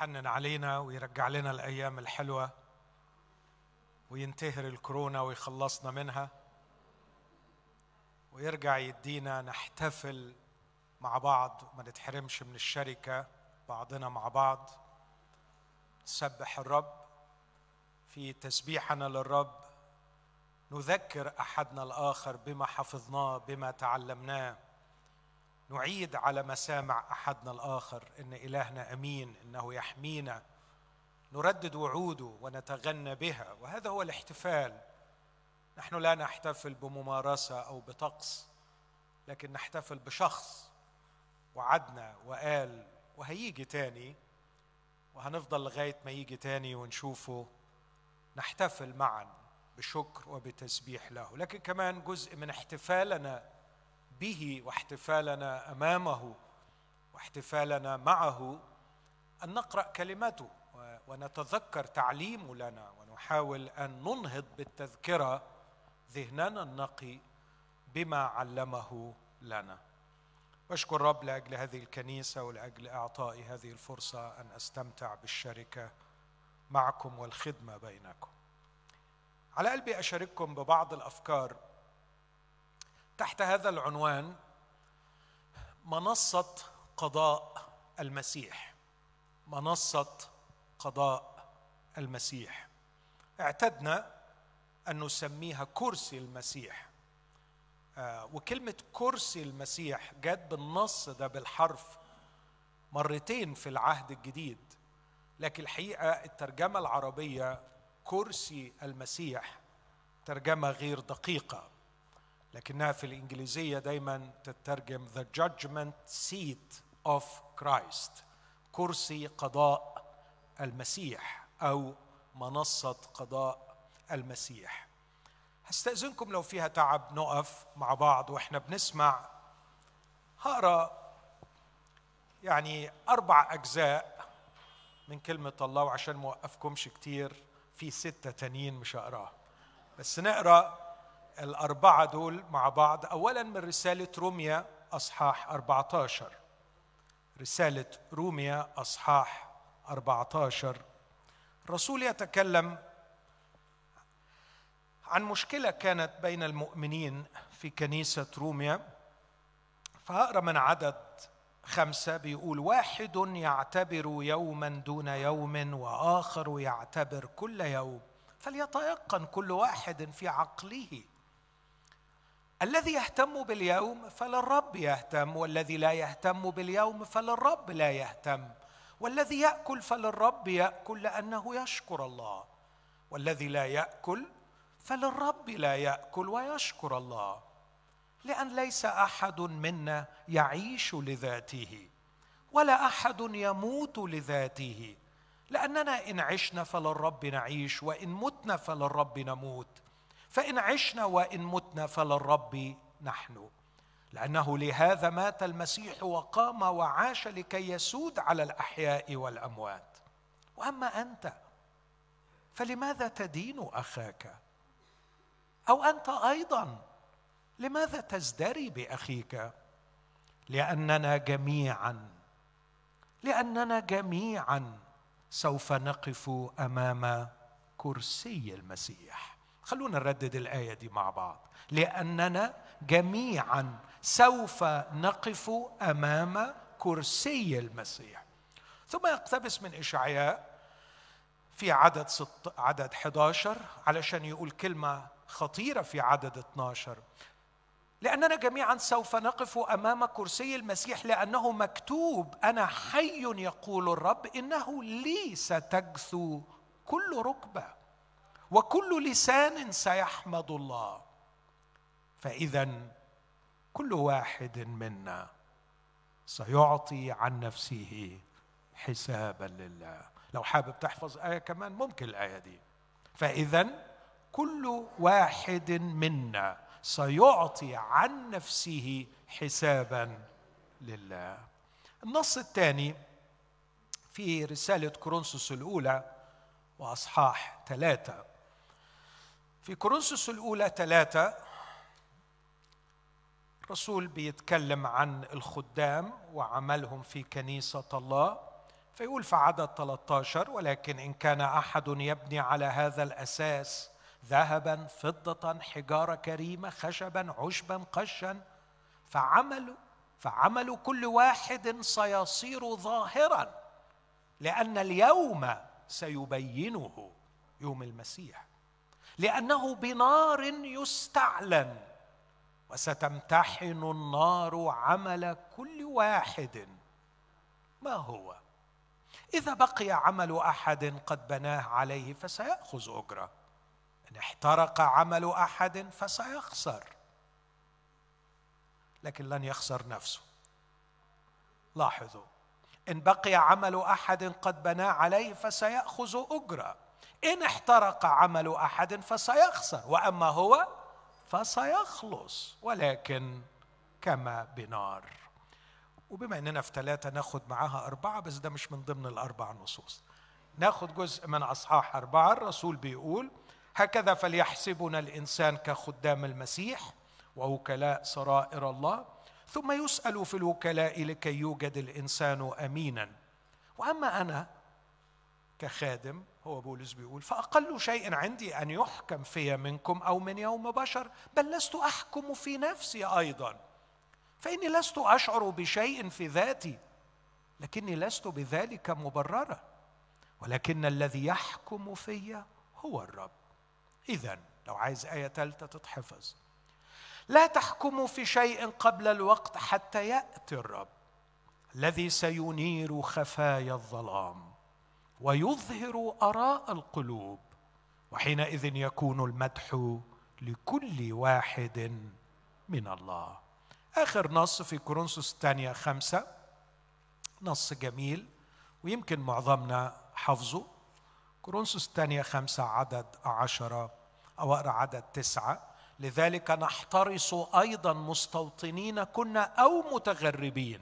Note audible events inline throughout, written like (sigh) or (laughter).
يحنن علينا ويرجع لنا الأيام الحلوة وينتهر الكورونا ويخلصنا منها ويرجع يدينا نحتفل مع بعض وما نتحرمش من الشركة بعضنا مع بعض. نسبح الرب. في تسبيحنا للرب نذكر أحدنا الآخر بما حفظناه بما تعلمناه. نعيد على مسامع أحدنا الآخر إن إلهنا أمين إنه يحمينا. نردد وعوده ونتغنى بها وهذا هو الاحتفال. نحن لا نحتفل بممارسة أو بطقس لكن نحتفل بشخص وعدنا وقال وهيجي تاني وهنفضل لغاية ما يجي تاني ونشوفه. نحتفل معا بشكر وبتسبيح له. لكن كمان جزء من احتفالنا به واحتفالنا أمامه واحتفالنا معه أن نقرأ كلمته ونتذكر تعليمه لنا ونحاول أن ننهض بالتذكرة ذهننا النقي بما علمه لنا. واشكر الرب لأجل هذه الكنيسة ولأجل اعطائي هذه الفرصة أن أستمتع بالشركة معكم والخدمة بينكم. على قلبي أشارككم ببعض الأفكار تحت هذا العنوان منصة قضاء المسيح. منصة قضاء المسيح. اعتدنا أن نسميها كرسي المسيح. آه، وكلمة كرسي المسيح جت بالنص ده بالحرف مرتين في العهد الجديد. لكن الحقيقة الترجمة العربية كرسي المسيح ترجمة غير دقيقة. لكنها في الإنجليزية دايما تترجم the judgment seat of Christ كرسي قضاء المسيح أو منصة قضاء المسيح. هستأذنكم لو فيها تعب نقف مع بعض وإحنا بنسمع هقرا يعني أربع أجزاء من كلمة الله وعشان ما اوقفكمش كتير في ستة تانيين مش هقراها بس نقرأ الأربعة دول مع بعض. أولا من رسالة روميا أصحاح 14 رسالة روميا أصحاح 14 الرسول يتكلم عن مشكلة كانت بين المؤمنين في كنيسة روميا. فأقرأ من عدد خمسة بيقول واحد يعتبر يوما دون يوم وآخر يعتبر كل يوم. فليتيقن كل واحد في عقله. الذي يهتم باليوم فللرب يهتم والذي لا يهتم باليوم فللرب لا يهتم. والذي يأكل فللرب يأكل لأنه يشكر الله. والذي لا يأكل فللرب لا يأكل ويشكر الله. لأن ليس أحد منا يعيش لذاته ولا أحد يموت لذاته. لأننا إن عشنا فللرب نعيش وإن متنا فللرب نموت. فإن عشنا وإن متنا فللرب نحن. لأنه لهذا مات المسيح وقام وعاش لكي يسود على الأحياء والأموات. وأما أنت فلماذا تدين أخاك؟ أو أنت أيضا لماذا تزدري بأخيك؟ لأننا جميعا لأننا جميعا سوف نقف أمام كرسي المسيح. خلونا نردد الآية دي مع بعض. لأننا جميعا سوف نقف أمام كرسي المسيح. ثم يقتبس من إشعياء في عدد ست عدد 11 علشان يقول كلمة خطيرة في عدد 12 لأننا جميعا سوف نقف أمام كرسي المسيح لأنه مكتوب أنا حي يقول الرب إنه لي ستجثو كل ركبة. وكل لسان سيحمد الله. فاذا كل واحد منا سيعطي عن نفسه حسابا لله. لو حابب تحفظ آية كمان ممكن الآية دي. فاذا كل واحد منا سيعطي عن نفسه حسابا لله. النص الثاني في رسالة كورنثوس الأولى وأصحاح ثلاثة. في كورنثوس الأولى ثلاثة الرسول بيتكلم عن الخدام وعملهم في كنيسة الله فيقول في عدد 13 ولكن إن كان أحد يبني على هذا الأساس ذهبا فضة حجارة كريمة خشبا عشبا قشا فعمل فعمل كل واحد سيصير ظاهرا لأن اليوم سيبينه يوم المسيح. لأنه بنار يستعلن وستمتحن النار عمل كل واحد. ما هو؟ إذا بقي عمل أحد قد بناه عليه فسيأخذ أجره. إن احترق عمل أحد فسيخسر. لكن لن يخسر نفسه. لاحظوا إن بقي عمل أحد قد بناه عليه فسيأخذ أجره. إن احترق عمل أحد فسيخسر وأما هو فسيخلص ولكن كما بنار. وبما إننا في ثلاثة ناخد معاها أربعة بس ده مش من ضمن الأربع نصوص. ناخد جزء من أصحاح أربعة الرسول بيقول هكذا فليحسبنا الإنسان كخدام المسيح ووكلاء سرائر الله ثم يسأل في الوكلاء لكي يوجد الإنسان أمينا. وأما أنا كخادم هو بولس بيقول فأقل شيء عندي أن يحكم في منكم أو من يوم بشر بل لست أحكم في نفسي أيضا. فإني لست أشعر بشيء في ذاتي لكني لست بذلك مبررة. ولكن الذي يحكم في هو الرب. إذا لو عايز آية ثالثة تتحفظ. لا تحكموا في شيء قبل الوقت حتى يأتي الرب الذي سينير خفايا الظلام. ويظهر آراء القلوب وحينئذ يكون المدح لكل واحد من الله. آخر نص في كورنثوس الثانية خمسة نص جميل ويمكن معظمنا حفظه. كورنثوس الثانية خمسة عدد عشرة أو اقرا عدد تسعة. لذلك نحترس أيضا مستوطنين كنا أو متغربين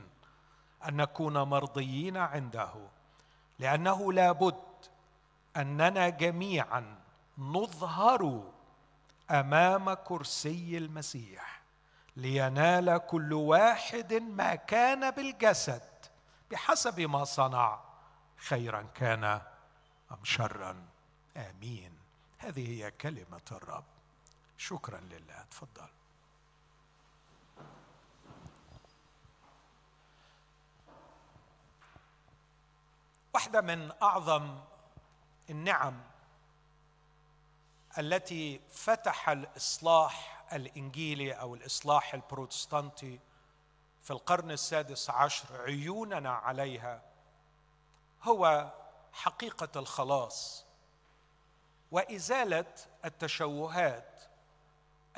أن نكون مرضيين عنده. لأنه لابد أننا جميعا نظهر أمام كرسي المسيح لينال كل واحد ما كان بالجسد بحسب ما صنع خيرا كان أم شرا. آمين. هذه هي كلمة الرب. شكرا لله. تفضل. واحدة من أعظم النعم التي فتح الإصلاح الإنجيلي أو الإصلاح البروتستانتي في القرن السادس عشر عيوننا عليها هو حقيقة الخلاص وإزالة التشوهات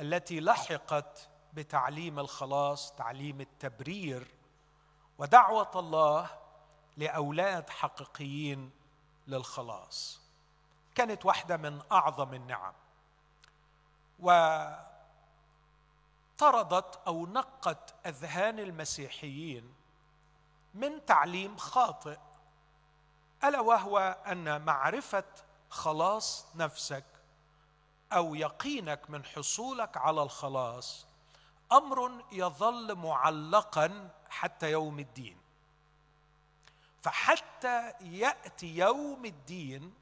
التي لحقت بتعليم الخلاص تعليم التبرير ودعوة الله لأولاد حقيقيين للخلاص. كانت واحدة من أعظم النعم. وطردت أو نقت أذهان المسيحيين من تعليم خاطئ ألا وهو أن معرفة خلاص نفسك أو يقينك من حصولك على الخلاص أمر يظل معلقا حتى يوم الدين. فحتى يأتي يوم الدين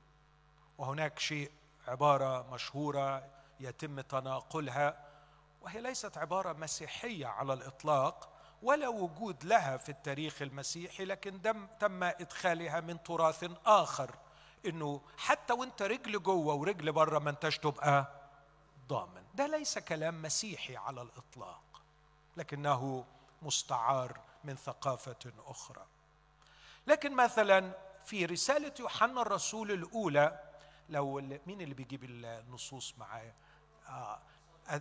وهناك شيء عبارة مشهورة يتم تناقلها وهي ليست عبارة مسيحية على الإطلاق ولا وجود لها في التاريخ المسيحي لكن دم تم إدخالها من تراث آخر إنه حتى وأنت رجل جوة ورجل بره ما أنتش تبقى ضامن. ده ليس كلام مسيحي على الإطلاق لكنه مستعار من ثقافة أخرى. لكن مثلا في رسالة يوحنا الرسول الأولى لو مين اللي بيجيب النصوص معايا؟ آه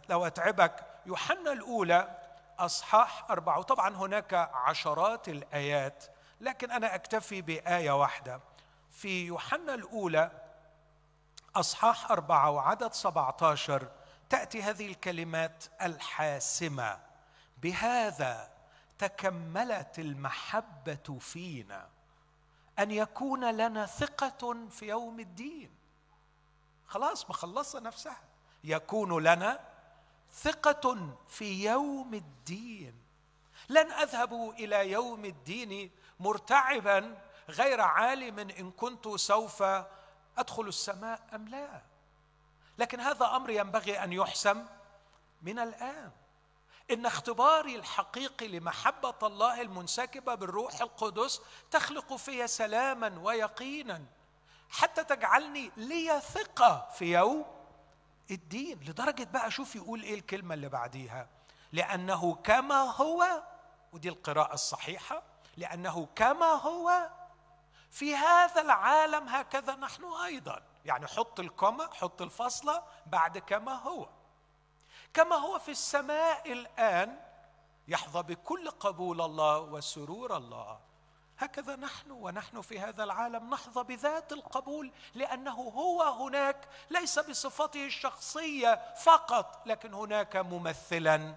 لو أتعبك يوحنا الأولى أصحاح أربعة وطبعا هناك عشرات الآيات لكن أنا أكتفي بآية واحدة في يوحنا الأولى أصحاح أربعة وعدد سبعة عشر تأتي هذه الكلمات الحاسمة بهذا تكملت المحبة فينا أن يكون لنا ثقة في يوم الدين. خلاص مخلصه نفسها. يكون لنا ثقة في يوم الدين. لن أذهب إلى يوم الدين مرتعبا غير عالم إن كنت سوف أدخل السماء أم لا. لكن هذا أمر ينبغي أن يحسم من الآن. إن اختباري الحقيقي لمحبة الله المنسكبة بالروح القدس تخلق في سلاما ويقينا. حتى تجعلني لي ثقة في يوم الدين. لدرجة بقى شوف يقول إيه الكلمة اللي بعديها؟ لأنه كما هو ودي القراءة الصحيحة لأنه كما هو في هذا العالم هكذا نحن أيضا. يعني حط الكما حط الفاصله بعد كما هو. كما هو في السماء الآن يحظى بكل قبول الله وسرور الله. هكذا نحن ونحن في هذا العالم نحظى بذات القبول لأنه هو هناك ليس بصفته الشخصية فقط لكن هناك ممثلا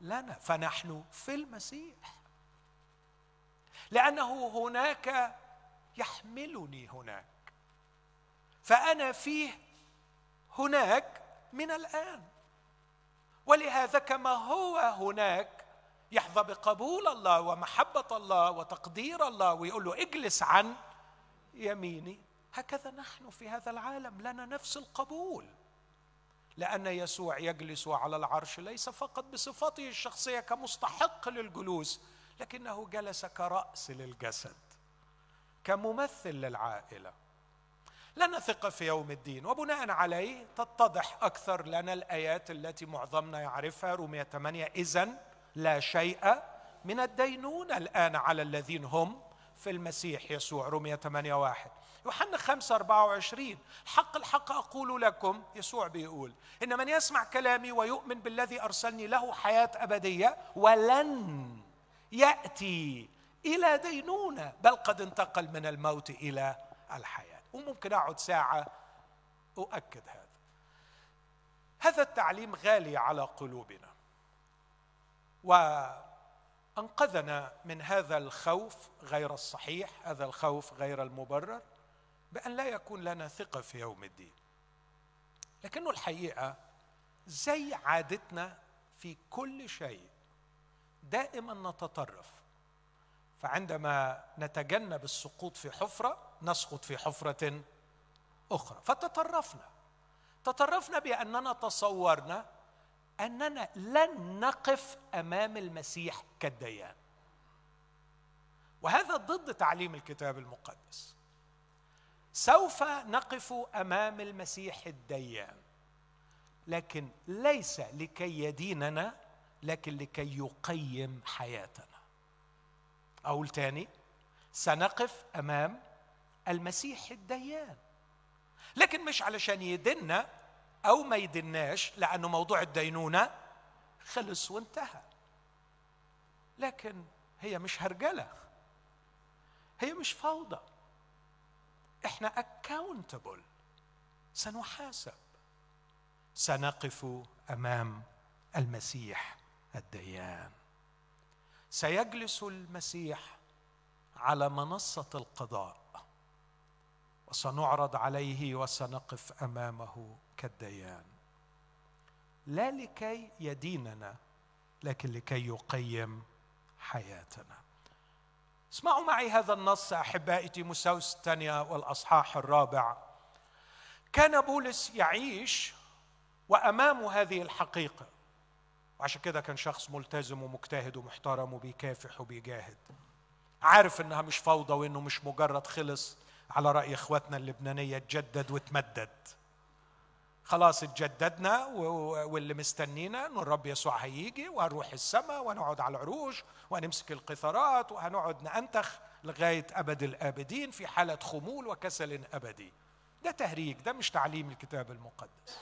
لنا. فنحن في المسيح. لأنه هناك يحملني هناك. فأنا فيه هناك من الآن. ولهذا كما هو هناك يحظى بقبول الله ومحبة الله وتقدير الله ويقول له اجلس عن يميني. هكذا نحن في هذا العالم لنا نفس القبول. لأن يسوع يجلس على العرش ليس فقط بصفته الشخصية كمستحق للجلوس لكنه جلس كرأس للجسد كممثل للعائلة. لنا ثقة في يوم الدين وبناء عليه تتضح أكثر لنا الآيات التي معظمنا يعرفها رومية 8 اذا لا شيء من الدينونة الآن على الذين هم في المسيح يسوع. رومية 8 واحد. يوحنا 5 24 حق الحق أقول لكم. يسوع بيقول إن من يسمع كلامي ويؤمن بالذي أرسلني له حياة أبدية ولن يأتي إلى دينونة بل قد انتقل من الموت إلى الحياة. وممكن أقعد ساعة أؤكد هذا. هذا التعليم غالي على قلوبنا. وأنقذنا من هذا الخوف غير الصحيح هذا الخوف غير المبرر بأن لا يكون لنا ثقة في يوم الدين. لكنه الحقيقة زي عادتنا في كل شيء دائما نتطرف. فعندما نتجنب السقوط في حفرة نسقط في حفرة أخرى. فتطرفنا. تطرفنا بأننا تصورنا أننا لن نقف أمام المسيح كالديان. وهذا ضد تعليم الكتاب المقدس. سوف نقف أمام المسيح الديان. لكن ليس لكي يديننا لكن لكي يقيم حياتنا. أقول تاني سنقف أمام المسيح الديان. لكن مش علشان يدنا أو ما يدناش لأنه موضوع الدينونة خلص وانتهى. لكن هي مش هرجلة. هي مش فوضى. إحنا accountable سنحاسب. سنقف أمام المسيح الديان. سيجلس المسيح على منصة القضاء وسنعرض عليه وسنقف أمامه كالديان. لا لكي يديننا لكن لكي يقيم حياتنا. اسمعوا معي هذا النص أحبائي تيموساوس الثانية والأصحاح الرابع. كان بولس يعيش وامامه هذه الحقيقة. وعشان كده كان شخص ملتزم ومجتهد ومحترم وبيكافح وبيجاهد عارف إنها مش فوضى وإنه مش مجرد خلص على رأي إخواتنا اللبنانية تجدد وتمدد خلاص اتجددنا واللي مستنينا إنه الرب يسوع هيجي وهنروح السماء وهنقعد على العروش وهنمسك القيثارات وهنقعد نأنتخ لغاية أبد الآبدين في حالة خمول وكسل أبدي. ده تهريج ده مش تعليم الكتاب المقدس.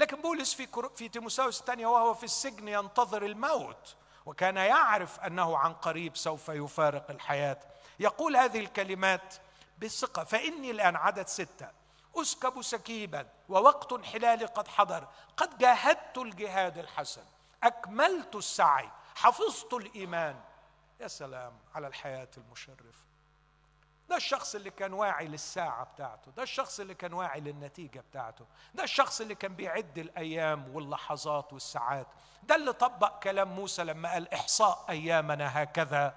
لكن بولس في في تيموساوس الثانية وهو في السجن ينتظر الموت وكان يعرف أنه عن قريب سوف يفارق الحياة. يقول هذه الكلمات بثقة فإني الآن عدد ستة أسكب سكيبا ووقت انحلالي قد حضر قد جاهدت الجهاد الحسن أكملت السعي حفظت الإيمان. يا سلام على الحياة المشرفة. ده الشخص اللي كان واعي للساعة بتاعته ده الشخص اللي كان واعي للنتيجة بتاعته ده الشخص اللي كان بيعد الأيام واللحظات والساعات ده اللي طبق كلام موسى لما قال إحصاء أيامنا هكذا.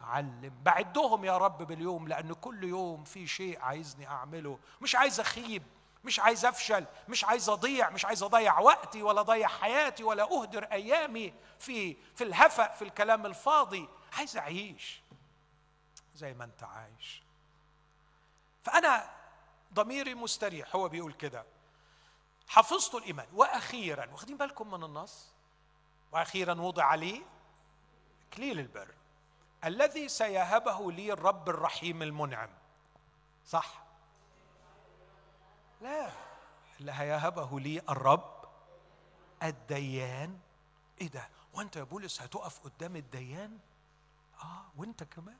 علم بعدهم يا رب باليوم لأن كل يوم في شيء عايزني أعمله مش عايز أخيب مش عايز أفشل مش عايز أضيع مش عايز أضيع وقتي ولا أضيع حياتي ولا أهدر أيامي في في الهفأ في الكلام الفاضي عايز أعيش زي ما أنت عايش. فأنا ضميري مستريح هو بيقول كده. حفظت الإيمان. وأخيرا واخدين بالكم من النص؟ وأخيرا وضع لي إكليل البر. الذي سيهبه لي الرب الرحيم المنعم. صح؟ لا. اللي هيهبه لي الرب الديان. إيه ده؟ وأنت يا بولس هتقف قدام الديان؟ آه وأنت كمان؟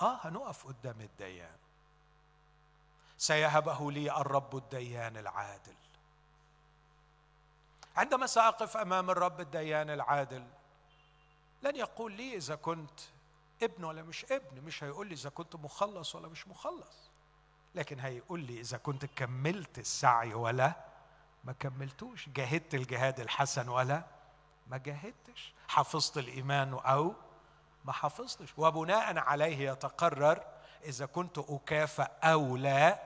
آه هنقف قدام الديان. سيهبه لي الرب الديان العادل. عندما سأقف أمام الرب الديان العادل لن يقول لي إذا كنت ابن ولا مش ابن مش هيقول لي إذا كنت مخلص ولا مش مخلص. لكن هيقول لي إذا كنت كملت السعي ولا ما كملتوش. جاهدت الجهاد الحسن ولا ما جاهدتش. حفظت الإيمان أو ما حفظتش وبناء عليه يتقرر إذا كنت اكافئ أو لا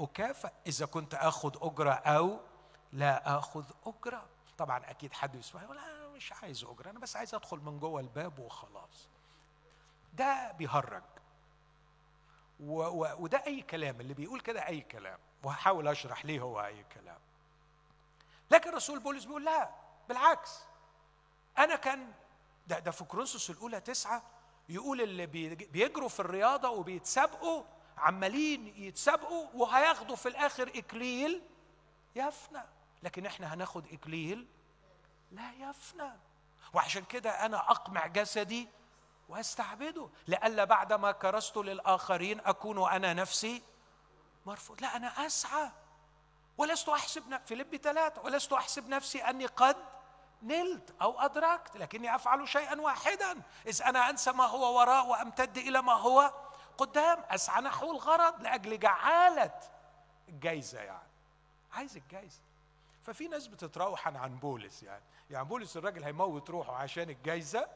اكافئ إذا كنت آخذ أجرة أو لا آخذ أجرة. طبعا أكيد حد يسمع يقول أنا مش عايز أجرة أنا بس عايز أدخل من جوه الباب وخلاص. ده بيهرج. و و وده أي كلام اللي بيقول كده أي كلام. وهحاول أشرح ليه هو أي كلام. لكن الرسول بولس بيقول لا بالعكس. أنا كان ده ده في كورنثوس الأولى تسعة يقول اللي بيجروا في الرياضة وبيتسابقوا عمالين يتسابقوا وهياخدوا في الآخر إكليل يفنى. لكن إحنا هناخد إكليل لا يفنى. وعشان كده أنا أقمع جسدي وأستعبده. لئلا بعدما كرست للآخرين أكون أنا نفسي مرفوض. لا أنا أسعى. ولست أحسب فيليب ثلاثة ولست أحسب نفسي أني قد نلت أو أدركت لكني أفعل شيئا واحدا. إذ أنا أنسى ما هو وراء وأمتد إلى ما هو. قدام أسعى نحو الغرض لأجل جعالة الجايزة يعني. عايز الجايزة. ففي ناس بتتروح عن بولس يعني. يعني بولس الراجل هيموت روحه عشان الجايزة؟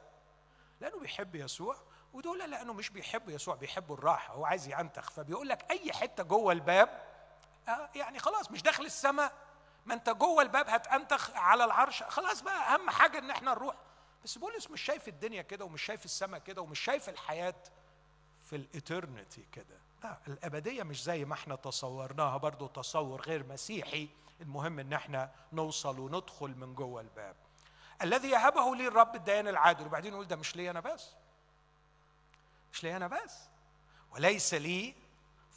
لأنه بيحب يسوع. ودول لأنه مش بيحبوا يسوع بيحبوا الراحة. هو عايز ينتخ. فبيقول لك أي حتة جوه الباب آه يعني خلاص مش داخل السماء. ما انت جوه الباب هتنتخ على العرش. خلاص بقى أهم حاجة إن إحنا نروح. بس بولس مش شايف الدنيا كده ومش شايف السماء كده ومش شايف الحياة في الإترنتي كده. لا الأبدية مش زي ما إحنا تصورناها برضو تصور غير مسيحي. المهم إن إحنا نوصل وندخل من جوه الباب. الذي يهبه لي الرب الديان العادل. وبعدين يقول ده مش لي أنا بس. مش لي أنا بس. وليس لي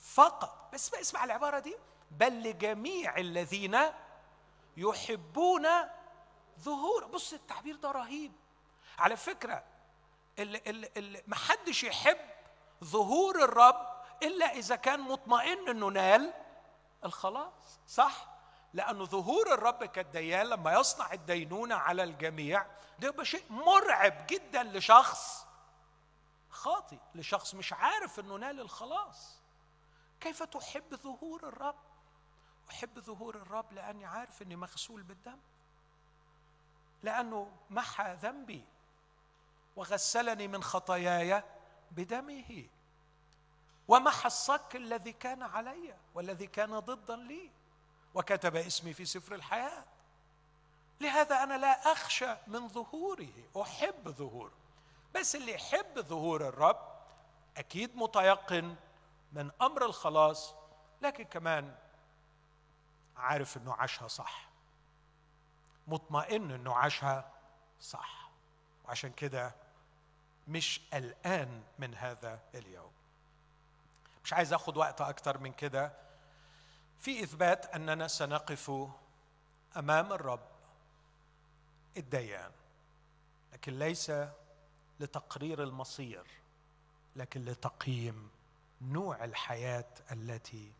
فقط. بس اسمع العبارة دي. بل لجميع الذين يحبون ظهور. بص التعبير ده رهيب. على فكرة اللي, اللي, اللي محدش يحب ظهور الرب إلا إذا كان مطمئن إنه نال الخلاص صح؟ لأن ظهور الرب كالديان لما يصنع الدينونة على الجميع ده يبقى شيء مرعب جدا لشخص خاطئ لشخص مش عارف إنه نال الخلاص. كيف تحب ظهور الرب؟ أحب ظهور الرب لأني عارف إني مغسول بالدم لأنه محى ذنبي وغسلني من خطاياي بدمه ومحى الصك الذي كان علي والذي كان ضدا لي وكتب اسمي في سفر الحياة. لهذا أنا لا أخشى من ظهوره أحب ظهوره. بس اللي يحب ظهور الرب أكيد متيقن من أمر الخلاص لكن كمان عارف إنه عاشها صح. مطمئن إنه عاشها صح. وعشان كده مش قلقان من هذا اليوم. مش عايز آخد وقت أكتر من كده. في إثبات أننا سنقف أمام الرب الديان لكن ليس لتقرير المصير لكن لتقييم نوع الحياة التي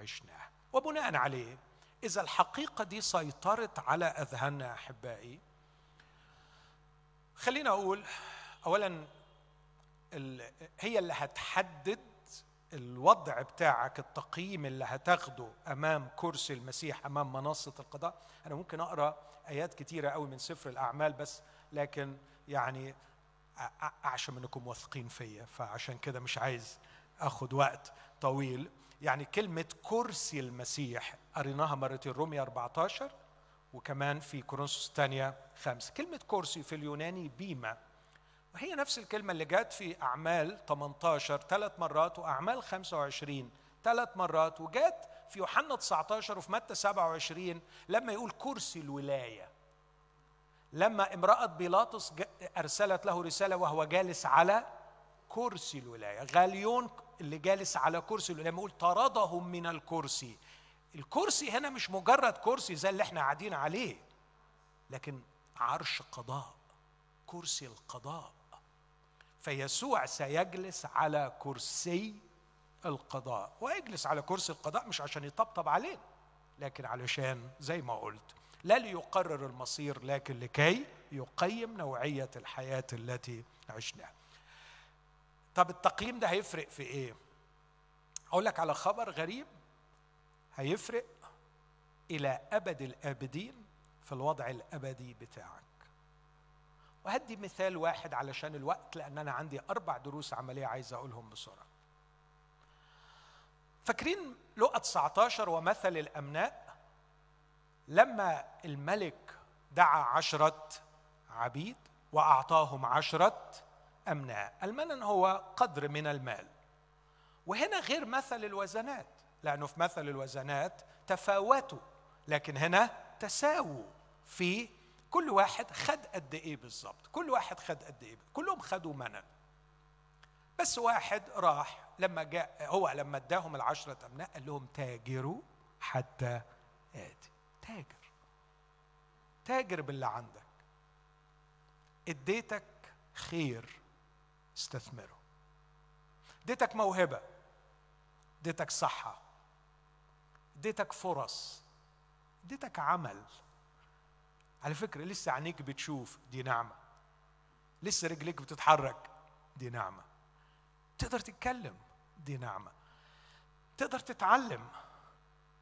عشناها. وبناء عليه إذا الحقيقة دي سيطرت على أذهاننا أحبائي خلينا أقول اولا هي اللي هتحدد الوضع بتاعك التقييم اللي هتاخده أمام كرسي المسيح أمام منصة القضاء. أنا ممكن أقرأ آيات كتيرة قوي من سفر الأعمال بس لكن يعني أعشم إنكم واثقين فيا فعشان كده مش عايز أخد وقت طويل. يعني كلمة كرسي المسيح قريناها مرتين رومية 14 وكمان في كورنثوس الثانية خمسة كلمة كرسي في اليوناني بيما. وهي نفس الكلمة اللي جت في أعمال 18 ثلاث مرات وأعمال 25 ثلاث مرات وجت في يوحنا 19 وفي متى 27 لما يقول كرسي الولاية. لما امرأة بيلاطس أرسلت له رسالة وهو جالس على كرسي الولاية. غاليون اللي جالس على كرسي الولاية يقول طردهم من الكرسي الكرسي هنا مش مجرد كرسي زي اللي إحنا قاعدين عليه لكن عرش قضاء كرسي القضاء. فيسوع سيجلس على كرسي القضاء. ويجلس على كرسي القضاء مش عشان يطبطب علينا لكن علشان زي ما قلت لا ليقرر المصير لكن لكي يقيم نوعية الحياة التي عشناها. طب التقييم ده هيفرق في إيه؟ أقول لك على خبر غريب. هيفرق إلى أبد الآبدين في الوضع الأبدي بتاعك. وهدي مثال واحد علشان الوقت لأن أنا عندي أربع دروس عملية عايز أقولهم بسرعة. فاكرين لقى 19 ومثل الأمناء؟ لما الملك دعا عشرة عبيد وأعطاهم عشرة أمناء. المنن هو قدر من المال. وهنا غير مثل الوزنات. لأنه في مثل الوزنات تفاوتوا لكن هنا تساووا في كل واحد خد قد إيه بالظبط. كل واحد خد قد إيه كلهم خدوا منن بس واحد راح لما جاء هو لما اداهم العشرة أمناء قال لهم تاجروا حتى آتي. تاجر. تاجر باللي عندك. اديتك خير استثمره. اديتك موهبة. اديتك صحة. اديتك فرص اديتك عمل. على فكرة لسه عينيك بتشوف دي نعمة. لسه رجليك بتتحرك دي نعمة. تقدر تتكلم دي نعمة. تقدر تتعلم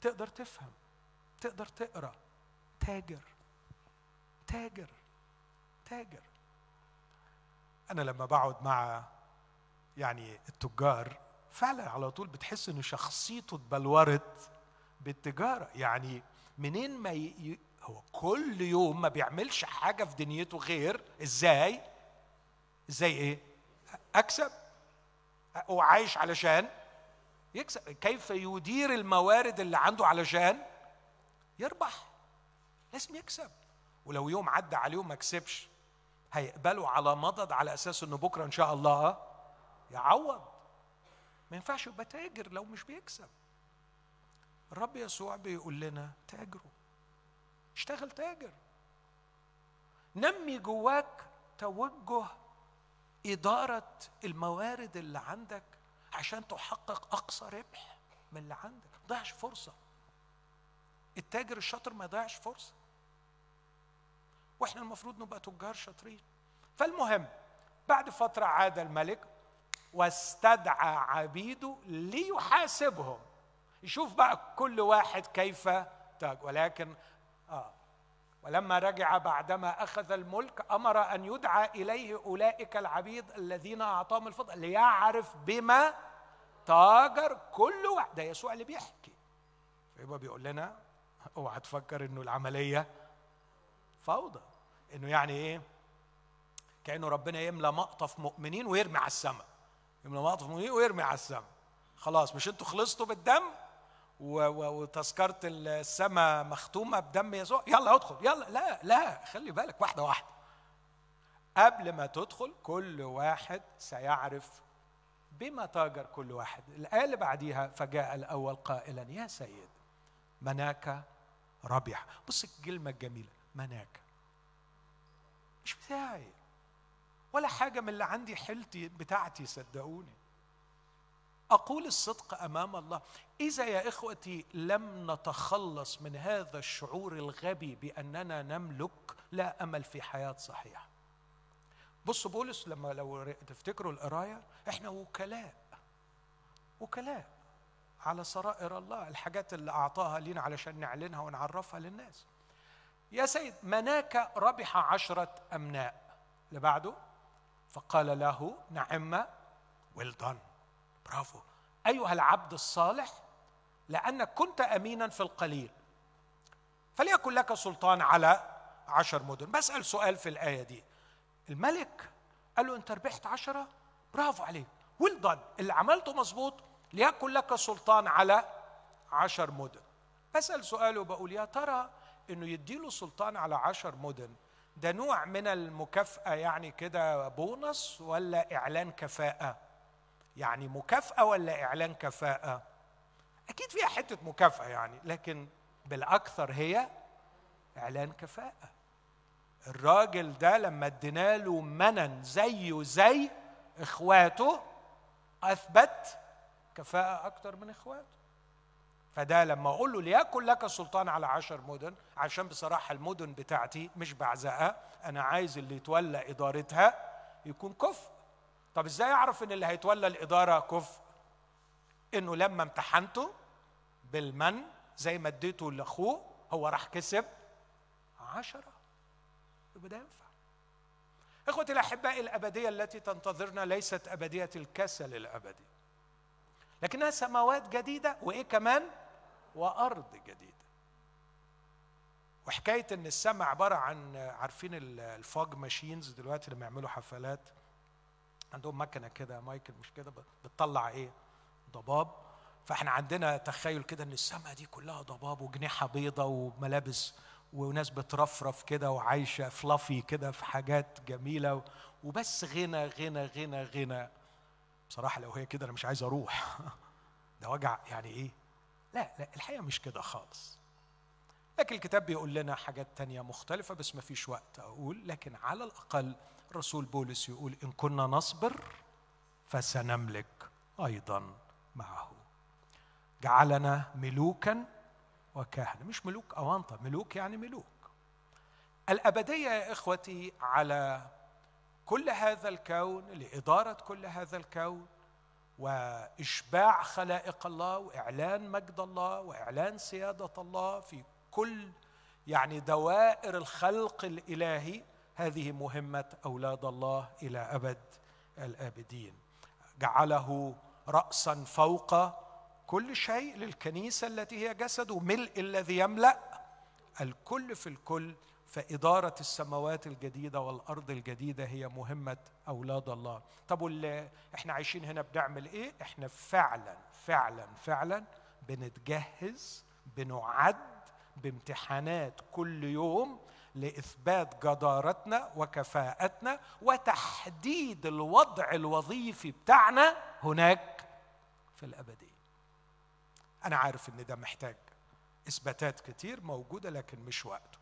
تقدر تفهم تقدر تقرأ. تاجر تاجر تاجر. أنا لما بقعد مع يعني التجار فعلا على طول بتحس ان شخصيته اتبلورت. بالتجارة. يعني منين ما ي... هو كل يوم ما بيعملش حاجة في دنيته غير إزاي؟ إزاي إيه؟ أكسب. هو عايش علشان يكسب. كيف يدير الموارد اللي عنده علشان يربح. لازم يكسب. ولو يوم عدى عليه وما كسبش هيقبلوا على مضض على أساس إنه بكرة إن شاء الله يعوض. ما ينفعش يبقى تاجر لو مش بيكسب. الرب يسوع بيقول لنا تاجروا. اشتغل تاجر. نمي جواك توجه إدارة الموارد اللي عندك عشان تحقق أقصى ربح من اللي عندك. ما تضيعش فرصة. التاجر الشاطر ما يضيعش فرصة. وإحنا المفروض نبقى تجار شاطرين. فالمهم بعد فترة عاد الملك واستدعى عبيده ليحاسبهم. يشوف بقى كل واحد كيف تاج. ولكن آه ولما رجع بعدما أخذ الملك أمر أن يدعى إليه أولئك العبيد الذين أعطاهم الفضل ليعرف بما تاجر كل واحد. ده يسوع اللي بيحكي. فيبقى بيقول لنا اوعى تفكر إنه العملية فوضى. إنه يعني إيه؟ كأنه ربنا يملى مقطف مؤمنين ويرمي على السماء. يملى مقطف مؤمنين ويرمي على السماء. خلاص مش أنتوا خلصتوا بالدم؟ وتذكرة السماء مختومة بدم يسوع. يلا ادخل يلا لا لا خلي بالك واحدة واحدة. قبل ما تدخل كل واحد سيعرف بما تاجر كل واحد. الآية اللي بعديها فجاء الأول قائلا يا سيد مناك ربح بص الكلمة الجميلة مناك. مش بتاعي ولا حاجة من اللي عندي حيلتي بتاعتي صدقوني. أقول الصدق أمام الله. إذا يا إخوتي لم نتخلص من هذا الشعور الغبي بأننا نملك لا أمل في حياة صحيحة. بص بولس لما لو تفتكروا القراية إحنا وكلاء وكلاء على سرائر الله الحاجات اللي أعطاها لنا علشان نعلنها ونعرفها للناس. يا سيد مناك ربح عشرة أمناء. اللي بعده فقال له نعم ويل دون برافو. أيها العبد الصالح لانك كنت أمينا في القليل فليكن لك سلطان على عشر مدن. بسأل سؤال في الآية دي. الملك قال له انت ربحت عشرة برافو عليك. ويل اللي عملته مظبوط ليكن لك سلطان على عشر مدن. بسأل سؤال وبقول يا ترى إنه يديله سلطان على عشر مدن ده نوع من المكافأة يعني كده بونص ولا إعلان كفاءة؟ يعني مكافأة ولا إعلان كفاءة؟ أكيد فيها حتة مكافأة يعني لكن بالأكثر هي إعلان كفاءة. الراجل ده لما ادينا له منن زيه زي إخواته أثبت كفاءة أكتر من إخواته. فده لما أقول له ليكن لك سلطان على عشر مدن عشان بصراحة المدن بتاعتي مش بعزقها أنا عايز اللي يتولى إدارتها يكون كفء طب إزاي اعرف ان اللي هيتولى الإدارة كفء؟ انه لما امتحنته بالمن زي ما اديته لأخوه هو راح كسب عشرة. يبقى ده ينفع. إخوتي الأحباء الأبدية التي تنتظرنا ليست أبدية الكسل الأبدي لكنها سماوات جديدة وإيه كمان؟ وأرض جديدة. وحكاية إن السماء عبارة عن عارفين الفوج ماشينز دلوقتي لما يعملوا حفلات؟ عندهم مكنة كده مايكل مش كده بتطلع إيه؟ ضباب. فإحنا عندنا تخيل كده إن السماء دي كلها ضباب وجنيحة بيضة وملابس وناس بترفرف كده وعايشة فلافي كده في حاجات جميلة وبس غنى غنى غنى غنى. بصراحة لو هي كده أنا مش عايز أروح. (laughs) ده وجع يعني إيه؟ لا لا الحقيقة مش كده خالص. لكن الكتاب بيقول لنا حاجات تانية مختلفة بس ما فيش وقت أقول. لكن على الأقل الرسول بولس يقول إن كنا نصبر فسنملك أيضا معه. جعلنا ملوكا وكهنة مش ملوك أوانطة ملوك يعني ملوك. الأبدية يا إخوتي على كل هذا الكون لإدارة كل هذا الكون وإشباع خلائق الله وإعلان مجد الله وإعلان سيادة الله في كل يعني دوائر الخلق الإلهي هذه مهمة أولاد الله إلى أبد الآبدين جعله راسا فوق كل شيء للكنيسة التي هي جسده ملء الذي يملأ الكل في الكل فإدارة السماوات الجديدة والأرض الجديدة هي مهمة أولاد الله طب إحنا عايشين هنا بنعمل إيه؟ إحنا فعلا فعلا فعلا بنتجهز بنعد بامتحانات كل يوم لإثبات جدارتنا وكفاءتنا وتحديد الوضع الوظيفي بتاعنا هناك في الأبدية. أنا عارف إن ده محتاج إثباتات كتير موجودة لكن مش وقته.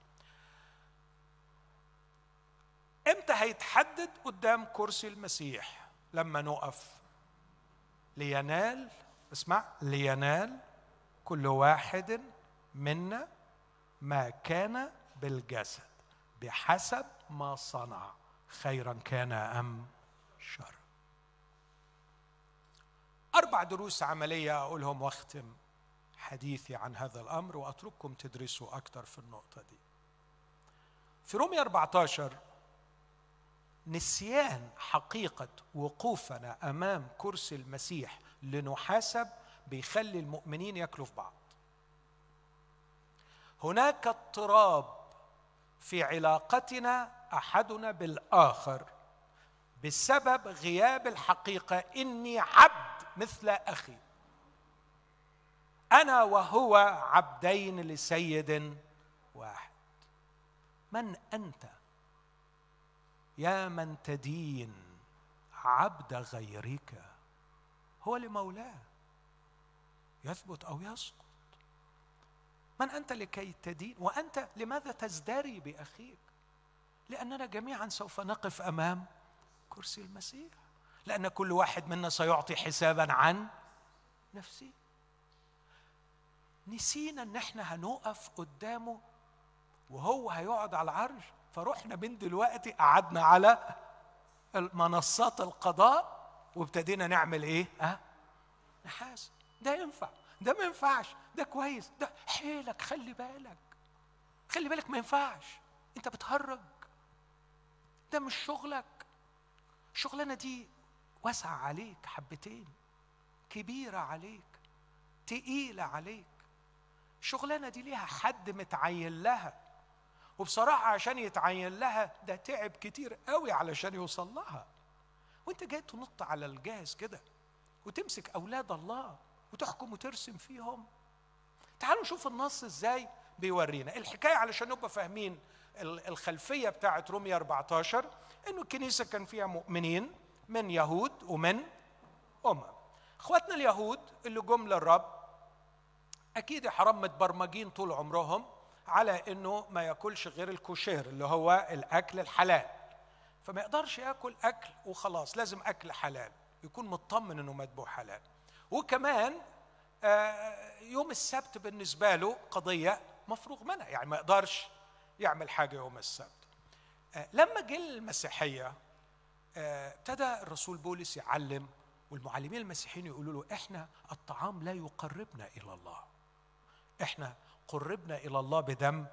إمتى هيتحدد قدام كرسي المسيح؟ لما نقف لينال اسمع لينال كل واحد منا ما كان بالجسد بحسب ما صنع خيرا كان أم شر. أربع دروس عملية أقولهم واختم حديثي عن هذا الأمر وأترككم تدرسوا أكثر في النقطة دي. في رومية 14 نسيان حقيقة وقوفنا أمام كرسي المسيح لنحاسب بيخلي المؤمنين ياكلوا في بعض. هناك اضطراب في علاقتنا أحدنا بالآخر بسبب غياب الحقيقة. إني عبد مثل أخي. أنا وهو عبدين لسيد واحد. من أنت؟ يا من تدين عبد غيرك؟ هو لمولاه. يثبت أو يسقط. من أنت لكي تدين؟ وأنت لماذا تزدري بأخيك؟ لأننا جميعا سوف نقف أمام كرسي المسيح. لأن كل واحد منا سيعطي حسابا عن نفسه. نسينا إن إحنا هنقف قدامه وهو هيقعد على العرش. فرحنا من دلوقتي قعدنا على منصات القضاء وابتدينا نعمل إيه؟ ها؟ نحاسب ده ينفع. ده ما ينفعش. ده كويس. ده حيلك خلي بالك. خلي بالك ما ينفعش. انت بتهرج. ده مش شغلك. الشغلانه دي واسعة عليك حبتين كبيرة عليك تقيلة عليك. الشغلانه دي ليها حد متعين لها. وبصراحة عشان يتعين لها ده تعب كتير قوي علشان يوصل لها. وانت جاي تنط على الجهاز كده وتمسك أولاد الله. وتحكم وترسم فيهم. تعالوا نشوف النص إزاي بيورينا. الحكاية علشان نبقى فاهمين الخلفية بتاعت رومية 14 إنه الكنيسة كان فيها مؤمنين من يهود ومن أمم. إخواتنا اليهود اللي جم للرب أكيد حرام متبرمجين طول عمرهم على إنه ما يأكلش غير الكوشير اللي هو الأكل الحلال. فما يقدرش يأكل أكل وخلاص لازم أكل حلال. يكون مطمن إنه مذبوح حلال. وكمان آه، يوم السبت بالنسبة له قضية مفروغ منها يعني ما يقدرش يعمل حاجة يوم السبت. آه، لما جه المسيحية آه، ابتدى الرسول بولس يعلم والمعلمين المسيحيين يقولوا له إحنا الطعام لا يقربنا إلى الله. إحنا قربنا إلى الله بدم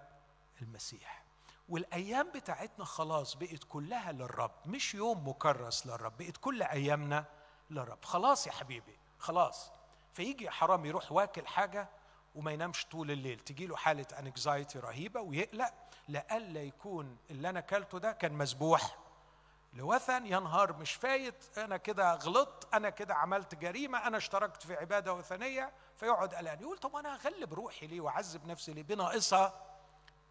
المسيح. والأيام بتاعتنا خلاص بقت كلها للرب مش يوم مكرس للرب بقت كل أيامنا للرب. خلاص يا حبيبي خلاص. فيجي حرام يروح واكل حاجة وما ينامش طول الليل. تجي له حالة انكزايتي رهيبة ويقلق لألا يكون اللي أنا أكلته ده كان مذبوح لوثن يا نهار مش فايت أنا كده غلطت أنا كده عملت جريمة أنا اشتركت في عبادة وثنية فيقعد قلقان. يقول طب أنا هغلب روحي ليه وأعذب نفسي ليه؟ بناقصها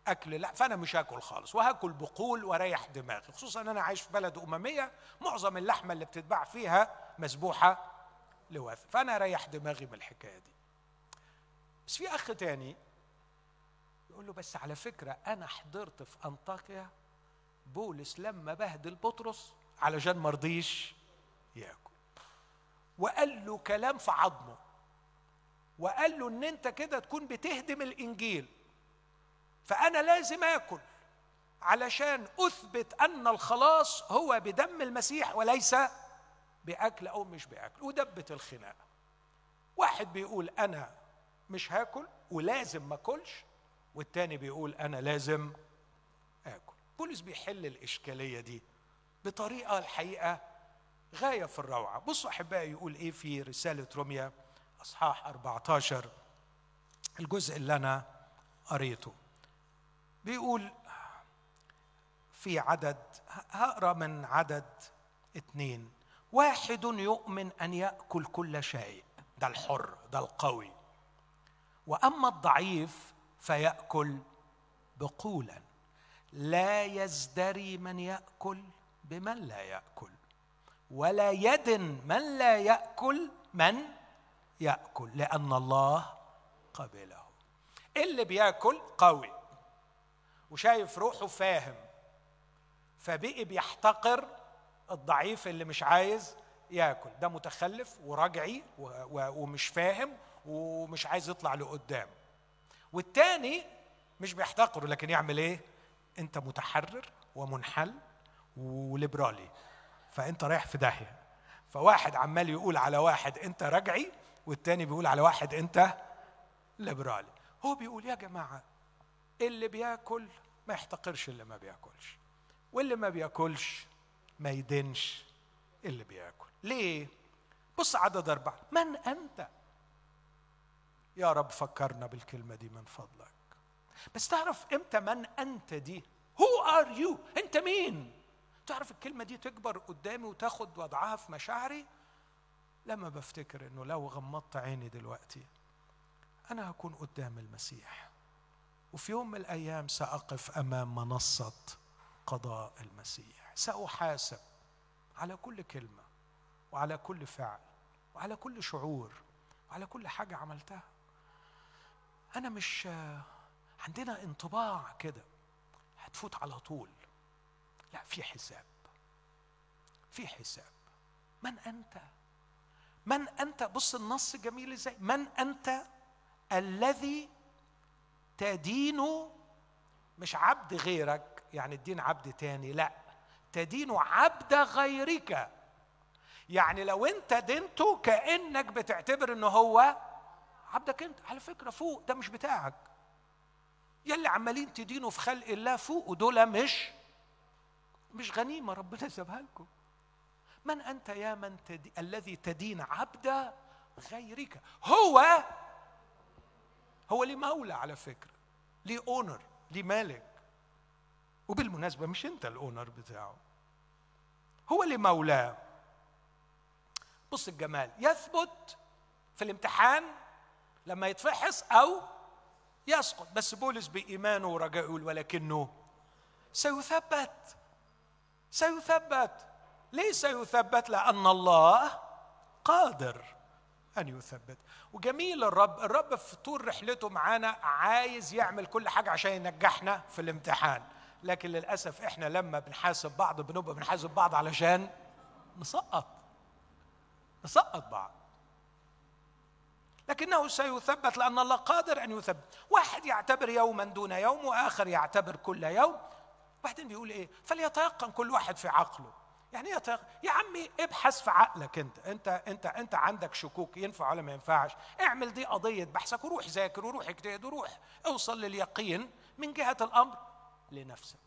أكل. لا فأنا مش هاكل خالص وهاكل بقول وأريح دماغي. خصوصا أنا عايش في بلد أممية معظم اللحمة اللي بتتباع فيها مذبوحه لوثن فأنا أريح دماغي من الحكاية دي. بس في أخ تاني يقول له بس على فكرة أنا حضرت في أنطاكيا بولس لما بهدل بطرس علشان ما رضيش ياكل. وقال له كلام في عظمه. وقال له إن أنت كده تكون بتهدم الإنجيل. فأنا لازم آكل علشان أثبت أن الخلاص هو بدم المسيح وليس بأكل أو مش بأكل ودبت الخناقه واحد بيقول أنا مش هاكل ولازم ما أكلش والتاني بيقول أنا لازم آكل. بولس بيحل الإشكالية دي بطريقة الحقيقة غاية في الروعة. بصوا أحبائي يقول إيه في رسالة روميا أصحاح 14 الجزء اللي أنا قريته. بيقول في عدد هقرأ من عدد اثنين واحد يؤمن أن يأكل كل شيء. ده الحر ده القوي. وأما الضعيف فيأكل بقولا. لا يزدري من يأكل بمن لا يأكل. ولا يدن من لا يأكل من يأكل لأن الله قبله. اللي بيأكل قوي وشايف روحه فاهم فبقي بيحتقر الضعيف اللي مش عايز ياكل. ده متخلف ورجعي ومش فاهم ومش عايز يطلع لقدام. والتاني مش بيحتقره لكن يعمل إيه؟ أنت متحرر ومنحل وليبرالي. فأنت رايح في داهية. فواحد عمال يقول على واحد أنت رجعي والتاني بيقول على واحد أنت ليبرالي. هو بيقول يا جماعة اللي بياكل ما يحتقرش اللي ما بياكلش واللي ما بياكلش ما يدينش اللي بياكل. ليه؟ بص عدد أربعة. من أنت؟ يا رب فكرنا بالكلمة دي من فضلك. بس تعرف إمتى من أنت دي؟ who are you أنت مين؟ تعرف الكلمة دي تكبر قدامي وتاخد وضعها في مشاعري؟ لما بفتكر إنه لو غمضت عيني دلوقتي أنا هكون قدام المسيح. وفي يوم من الأيام سأقف أمام منصة قضاء المسيح. سأحاسب على كل كلمة وعلى كل فعل وعلى كل شعور وعلى كل حاجة عملتها. أنا مش عندنا انطباع كده. هتفوت على طول. لا في حساب. في حساب. من أنت؟ من أنت؟ بص النص جميل إزاي. من أنت الذي تدين مش عبد غيرك؟ يعني الدين عبد تاني. لا. تدين عبد غيرك. يعني لو انت دينته كأنك بتعتبر إنه هو عبدك انت. على فكرة فوق ده مش بتاعك. يلي عمالين تدينوا في خلق الله فوق ودول مش مش غنيمة ربنا سابها لكم. من أنت يا من تدي الذي تدين عبد غيرك؟ هو هو ليه مولى على فكرة ليه اونر ليه مالك وبالمناسبة مش انت الأونر بتاعه. هو اللي مولاه. بص الجمال يثبت في الامتحان لما يتفحص أو يسقط. بس بولس بإيمانه ورجائه يقول ولكنه سيثبت. سيثبت. ليه سيثبت؟ لأن الله قادر أن يثبت. وجميل الرب الرب في طول رحلته معانا عايز يعمل كل حاجة عشان ينجحنا في الامتحان. لكن للأسف إحنا لما بنحاسب بعض بنبقى بنحاسب بعض علشان نسقط. نسقط بعض. لكنه سيثبت لأن الله قادر أن يثبت. واحد يعتبر يوما دون يوم وآخر يعتبر كل يوم. وبعدين بيقول إيه؟ فليتيقن كل واحد في عقله. يعني إيه يتيقن. يا عمي ابحث في عقلك أنت. أنت أنت أنت عندك شكوك ينفع ولا ما ينفعش؟ اعمل دي قضية بحثك وروح ذاكر وروح اجتهد وروح. اوصل لليقين من جهة الأمر. لنفسك.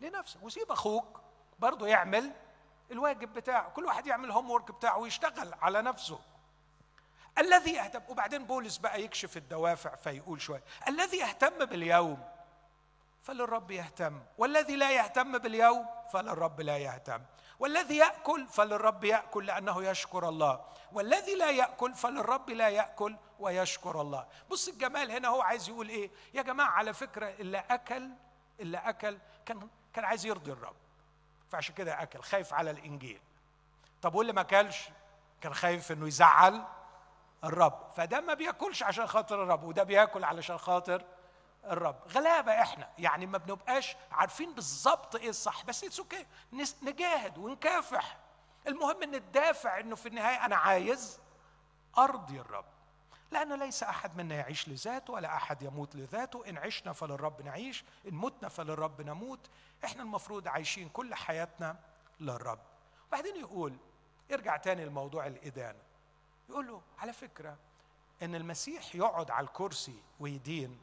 لنفسك. وسيب أخوك برضه يعمل الواجب بتاعه. كل واحد يعمل هوم ورك بتاعه ويشتغل على نفسه. الذي يهتم وبعدين بولس بقى يكشف الدوافع فيقول شوية. الذي يهتم باليوم فللرب يهتم والذي لا يهتم باليوم فللرب لا يهتم. والذي يأكل فللرب يأكل لأنه يشكر الله. والذي لا يأكل فللرب لا يأكل ويشكر الله. بص الجمال هنا هو عايز يقول إيه؟ يا جماعة على فكرة اللي أكل اللي أكل كان كان عايز يرضي الرب. فعشان كده أكل خايف على الإنجيل. طب واللي ما أكلش؟ كان خايف إنه يزعل الرب. فده ما بيأكلش عشان خاطر الرب وده بيأكل علشان خاطر الرب. غلابة إحنا. يعني ما بنبقاش عارفين بالظبط إيه الصح بس it's okay نجاهد ونكافح. المهم إن الدافع إنه في النهاية أنا عايز أرضي الرب. لأن ليس أحد منا يعيش لذاته ولا أحد يموت لذاته. إن عشنا فللرب نعيش إن متنا فللرب نموت. إحنا المفروض عايشين كل حياتنا للرب. وبعدين يقول يرجع تاني لموضوع الإدانة. يقول له على فكرة إن المسيح يقعد على الكرسي ويدين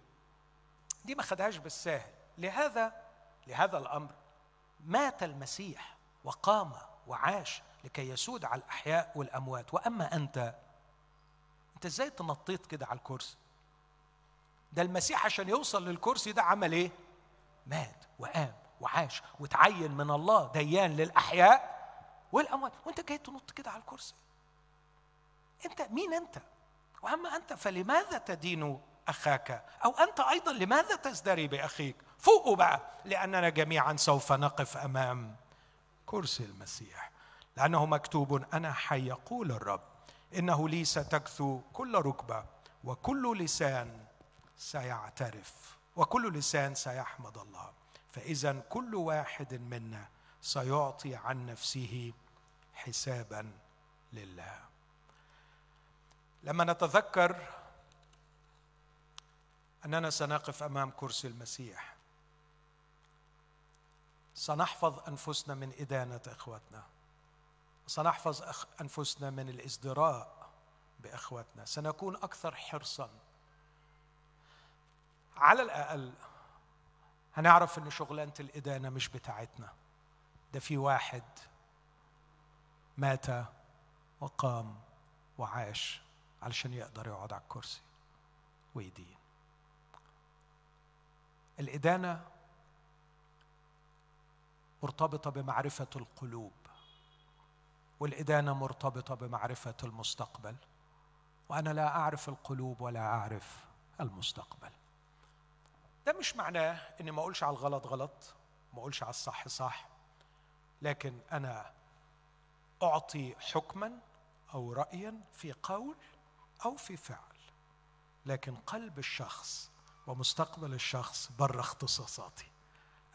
دي ما خدهاش بالساهل. لهذا لهذا الأمر مات المسيح وقام وعاش لكي يسود على الأحياء والأموات. وأما أنت أنت إزاي تنطيت كده على الكرسي؟ ده المسيح عشان يوصل للكرسي ده عمل إيه؟ مات وقام وعاش وتعين من الله ديان للأحياء والأموات. وأنت جاي تنط كده على الكرسي. أنت مين أنت؟ وأما أنت فلماذا تدين أخاك. أو أنت أيضا لماذا تزدري بأخيك؟ فوقوا بقى لأننا جميعا سوف نقف أمام كرسي المسيح. لأنه مكتوب أنا حي يقول الرب. إنه لي ستكثو كل ركبة وكل لسان سيعترف وكل لسان سيحمد الله. فاذا كل واحد منا سيعطي عن نفسه حسابا لله. لما نتذكر أننا سنقف أمام كرسي المسيح. سنحفظ أنفسنا من إدانة إخوتنا. سنحفظ أنفسنا من الإزدراء بإخوتنا. سنكون أكثر حرصا. على الأقل هنعرف إن شغلانة الإدانة مش بتاعتنا. ده في واحد مات وقام وعاش علشان يقدر يقعد على الكرسي ويدين. الإدانة مرتبطة بمعرفة القلوب والإدانة مرتبطة بمعرفة المستقبل وأنا لا أعرف القلوب ولا أعرف المستقبل. ده مش معناه إني ما أقولش على الغلط غلط ما أقولش على الصح صح لكن أنا أعطي حكما أو رأيا في قول أو في فعل لكن قلب الشخص ومستقبل الشخص بره اختصاصاتي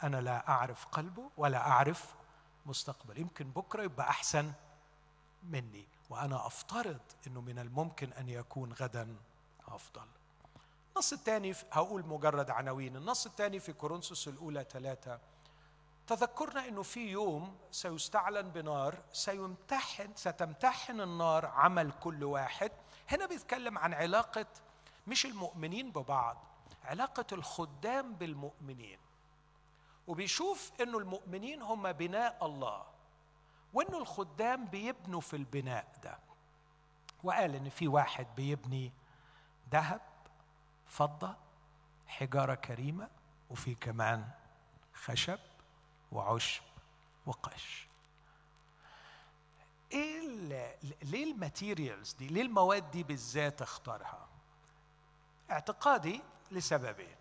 أنا لا أعرف قلبه ولا أعرف مستقبل. يمكن بكرة يبقى أحسن مني وأنا أفترض أنه من الممكن أن يكون غدا أفضل. النص الثاني هقول مجرد عناوين. النص الثاني في كورنثوس الأولى ثلاثة. تذكرنا أنه في يوم سيستعلن بنار سيمتحن ستمتحن النار عمل كل واحد. هنا بيتكلم عن علاقة مش المؤمنين ببعض علاقة الخدام بالمؤمنين. وبيشوف إنه المؤمنين هم بناء الله وإنه الخدام بيبنوا في البناء ده. وقال إن في واحد بيبني ذهب فضة حجارة كريمة وفي كمان خشب وعشب وقش. إيه ليه الماتيريالز دي ليه المواد دي بالذات اختارها؟ اعتقادي لسببين.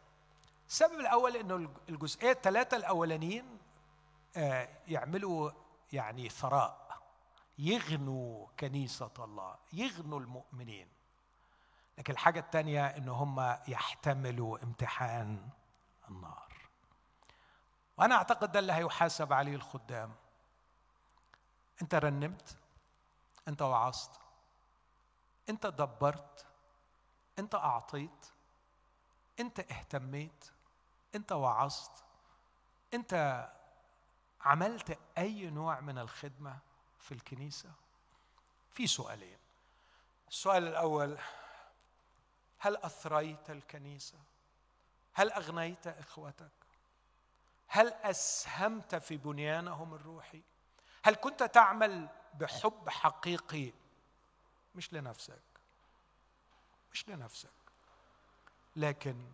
السبب الأول إنه الجزئية الثلاثه الأولانيين آه، يعملوا يعني ثراء. يغنوا كنيسة الله يغنوا المؤمنين. لكن الحاجة الثانية إن هم يحتملوا امتحان النار. وأنا أعتقد ده اللي هيحاسب عليه الخدام. أنت رنمت أنت وعظت أنت دبرت أنت أعطيت انت اهتميت انت وعظت انت عملت أي نوع من الخدمة في الكنيسة؟ في سؤالين. السؤال الأول هل أثريت الكنيسة؟ هل أغنيت إخوتك؟ هل أسهمت في بنيانهم الروحي؟ هل كنت تعمل بحب حقيقي؟ مش لنفسك. مش لنفسك. لكن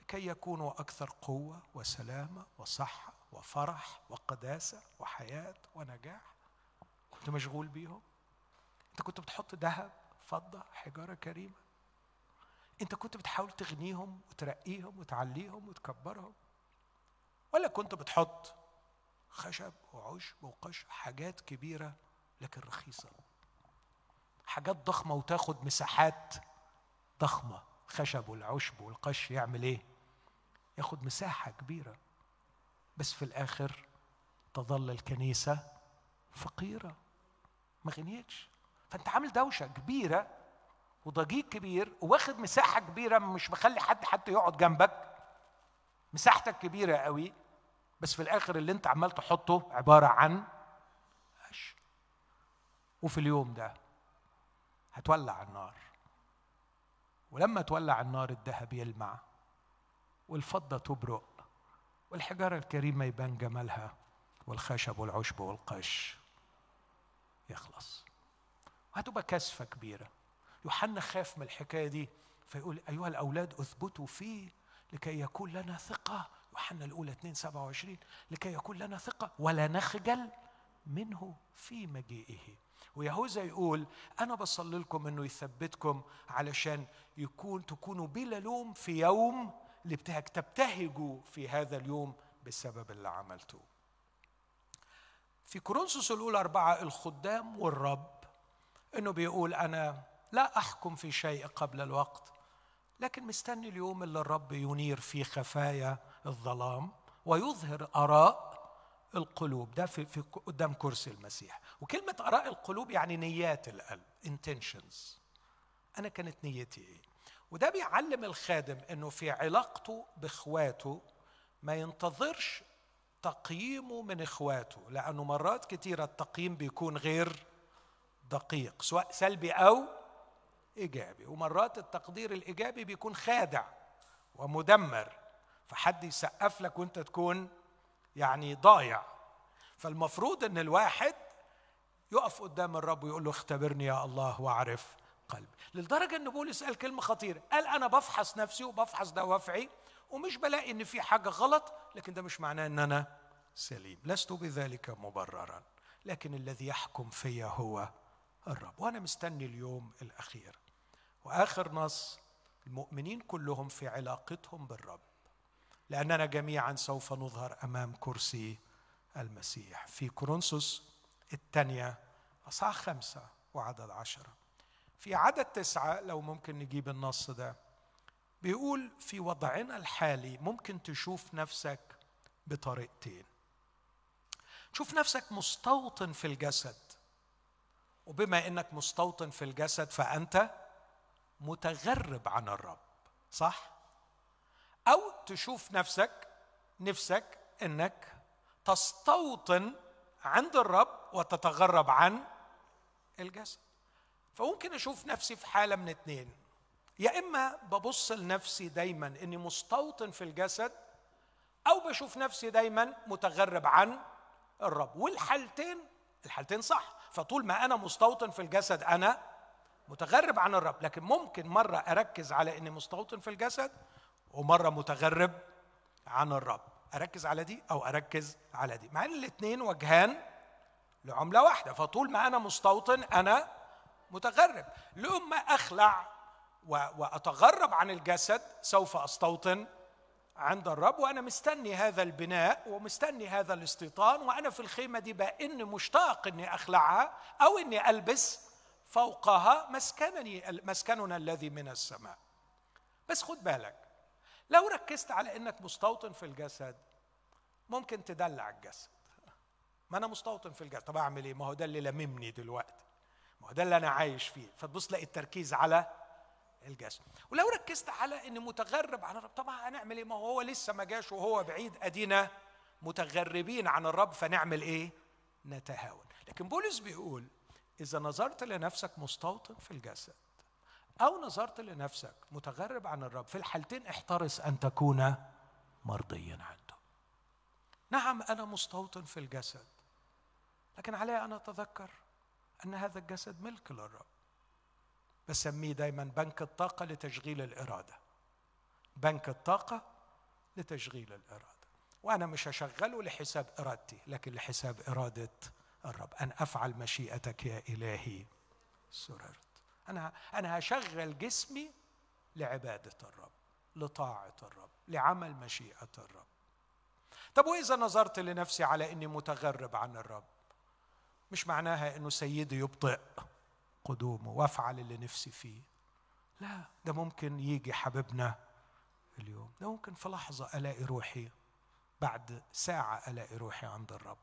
لكي يكونوا أكثر قوة وسلامة وصحة وفرح وقداسة وحياة ونجاح كنت مشغول بيهم؟ أنت كنت بتحط ذهب فضة حجارة كريمة؟ أنت كنت بتحاول تغنيهم وترقيهم وتعليهم وتكبرهم؟ ولا كنت بتحط خشب وعشب وقش حاجات كبيرة لكن رخيصة؟ حاجات ضخمة وتاخد مساحات ضخمة. خشب والعشب والقش يعمل إيه؟ ياخد مساحة كبيرة. بس في الآخر تظل الكنيسة فقيرة ما غنيتش. فأنت عامل دوشة كبيرة وضجيج كبير واخد مساحة كبيرة مش مخلي حد حتى يقعد جنبك. مساحتك كبيرة قوي بس في الآخر اللي أنت عمال تحطه عبارة عن قش. وفي اليوم ده هتولع النار. ولما تولع النار الذهب يلمع والفضة تبرق والحجارة الكريمة يبان جمالها والخشب والعشب والقش. يخلص. وهتبقى كسفة كبيرة. يوحنا خاف من الحكاية دي فيقول أيها الأولاد أثبتوا فيه لكي يكون لنا ثقة. يوحنا الأولى 2 27 لكي يكون لنا ثقة ولا نخجل منه في مجيئه. ويهوذا يقول أنا بصلي لكم إنه يثبتكم علشان يكون تكونوا بلا لوم في يوم الابتهاج تبتهجوا في هذا اليوم بسبب اللي عملتوه. في كورنثوس الأولى أربعة الخدام والرب إنه بيقول أنا لا أحكم في شيء قبل الوقت لكن مستني اليوم اللي الرب ينير في خفايا الظلام ويظهر آراء القلوب ده في, في قدام كرسي المسيح. وكلمة آراء القلوب يعني نيات القلب intentions. أنا كانت نيتي إيه؟ وده بيعلم الخادم إنه في علاقته بإخواته ما ينتظرش تقييمه من إخواته لأنه مرات كثيرة التقييم بيكون غير دقيق سواء سلبي أو إيجابي. ومرات التقدير الإيجابي بيكون خادع ومدمر. فحد يسقف لك وأنت تكون يعني ضايع. فالمفروض إن الواحد يقف قدام الرب ويقول له اختبرني يا الله واعرف قلبي. للدرجه إن بولس قال كلمة خطيرة. قال أنا بفحص نفسي وبفحص دوافعي ومش بلاقي إن في حاجة غلط لكن ده مش معناه إن أنا سليم. لست بذلك مبررا لكن الذي يحكم في هو الرب. وأنا مستني اليوم الأخير وآخر نص. المؤمنين كلهم في علاقتهم بالرب. لأننا جميعا سوف نظهر أمام كرسي المسيح. في كورنثوس الثانية أصحاح خمسة وعدد عشرة. في عدد تسعة لو ممكن نجيب النص ده بيقول في وضعنا الحالي ممكن تشوف نفسك بطريقتين. تشوف نفسك مستوطن في الجسد. وبما إنك مستوطن في الجسد فأنت متغرب عن الرب صح؟ أو تشوف نفسك نفسك إنك تستوطن عند الرب وتتغرب عن الجسد. فممكن أشوف نفسي في حالة من اتنين. يا إما ببص لنفسي دايما إني مستوطن في الجسد أو بشوف نفسي دايما متغرب عن الرب. والحالتين الحالتين صح. فطول ما أنا مستوطن في الجسد أنا متغرب عن الرب. لكن ممكن مرة أركز على إني مستوطن في الجسد ومرة متغرب عن الرب. أركز على دي أو أركز على دي. مع إن الاثنين وجهان لعملة واحدة. فطول ما أنا مستوطن أنا متغرب. لما أخلع وأتغرب عن الجسد سوف أستوطن عند الرب. وأنا مستني هذا البناء ومستني هذا الاستيطان. وأنا في الخيمة دي بإن مشتاق إني أخلعها أو إني ألبس فوقها مسكنني مسكننا الذي من السماء. بس خد بالك لو ركزت على إنك مستوطن في الجسد ممكن تدلع الجسد. ما أنا مستوطن في الجسد. طب أعمل إيه؟ ما هو ده اللي لممني دلوقتي. ما هو ده اللي أنا عايش فيه. فتبص تلاقي التركيز على الجسد. ولو ركزت على إني متغرب عن الرب طبعا هنعمل إيه؟ ما هو لسه ما جاش وهو بعيد أدينا متغربين عن الرب فنعمل إيه؟ نتهاون. لكن بولس بيقول إذا نظرت لنفسك مستوطن في الجسد أو نظرت لنفسك متغرب عن الرب في الحالتين احترس أن تكون مرضيا عنده. نعم أنا مستوطن في الجسد لكن علي أن أتذكر أن هذا الجسد ملك للرب. بسميه دايما بنك الطاقة لتشغيل الإرادة. بنك الطاقة لتشغيل الإرادة. وأنا مش هشغله لحساب إرادتي لكن لحساب إرادة الرب. أن أفعل مشيئتك يا إلهي سررت. أنا أنا هشغل جسمي لعبادة الرب لطاعة الرب لعمل مشيئة الرب. طب وإذا نظرت لنفسي على إني متغرب عن الرب مش معناها إنه سيدي يبطئ قدومه وأفعل اللي نفسي فيه؟ لا ده ممكن يجي حبيبنا اليوم. ده ممكن في لحظة ألاقي روحي بعد ساعة ألاقي روحي عند الرب.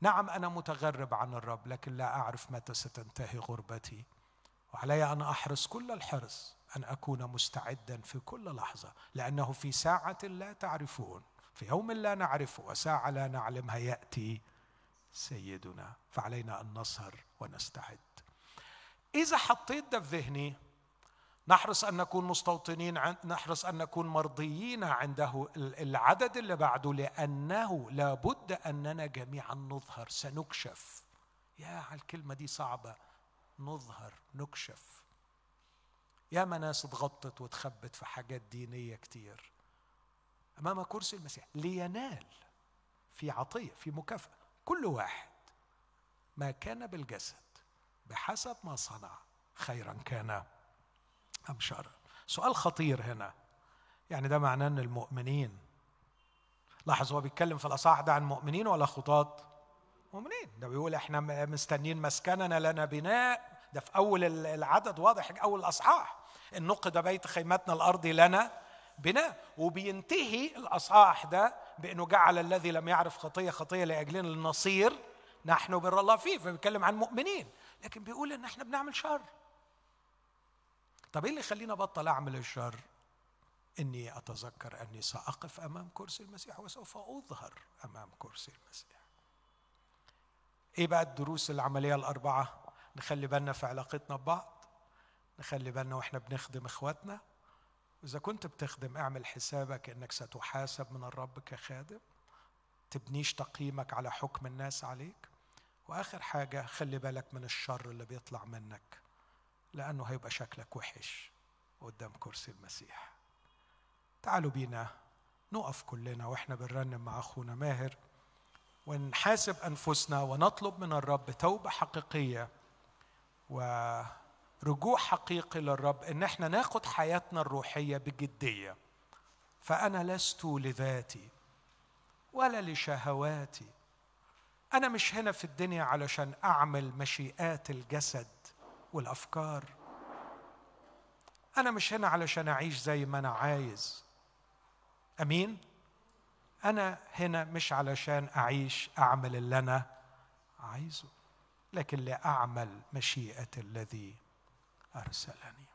نعم أنا متغرب عن الرب لكن لا أعرف متى ستنتهي غربتي. وعلي أن أحرص كل الحرص أن أكون مستعدا في كل لحظة لأنه في ساعة لا تعرفون في يوم لا نعرفه وساعة لا نعلمها يأتي سيدنا فعلينا أن نسهر ونستعد. إذا حطيت ده في ذهني نحرص أن نكون مستوطنين نحرص أن نكون مرضيين عنده العدد اللي بعده لأنه لابد أننا جميعا نظهر سنكشف. يا على الكلمة دي صعبة. نظهر نكشف. يا ناس اتغطت واتخبت في حاجات دينية كتير. أمام كرسي المسيح لينال في عطية في مكافأة. كل واحد ما كان بالجسد بحسب ما صنع خيرا كان أم شرا. سؤال خطير هنا. يعني ده معناه أن المؤمنين لاحظ هو بيتكلم في الأصحاح ده عن مؤمنين ولا خطاة؟ مؤمنين ده بيقول إحنا مستنيين مسكننا لنا بناء ده في أول العدد واضح أول الأصحاح. إن نقد بيت خيمتنا الأرضي لنا بناء. وبينتهي الأصحاح ده بأنه جعل الذي لم يعرف خطية خطية لأجلنا النصير نحن بر الله فيه فبيتكلم عن مؤمنين. لكن بيقول إن إحنا بنعمل شر. طب إيه اللي يخليني أبطل أعمل الشر؟ إني أتذكر أني سأقف أمام كرسي المسيح وسوف أظهر أمام كرسي المسيح. إيه بقى الدروس العملية الأربعة؟ نخلي بالنا في علاقتنا ببعض نخلي بالنا وإحنا بنخدم إخواتنا. واذا كنت بتخدم اعمل حسابك إنك ستحاسب من الرب كخادم تبنيش تقييمك على حكم الناس عليك. وآخر حاجة خلي بالك من الشر اللي بيطلع منك لأنه هيبقى شكلك وحش قدام كرسي المسيح. تعالوا بينا نقف كلنا وإحنا بنرنم مع أخونا ماهر. ونحاسب أنفسنا ونطلب من الرب توبة حقيقية ورجوع حقيقي للرب إن إحنا ناخد حياتنا الروحية بجدية. فأنا لست لذاتي ولا لشهواتي. أنا مش هنا في الدنيا علشان أعمل مشيئات الجسد والأفكار. أنا مش هنا علشان أعيش زي ما أنا عايز. أمين؟ أنا هنا مش علشان أعيش أعمل اللي أنا عايزه لكن لأعمل مشيئة الذي أرسلني.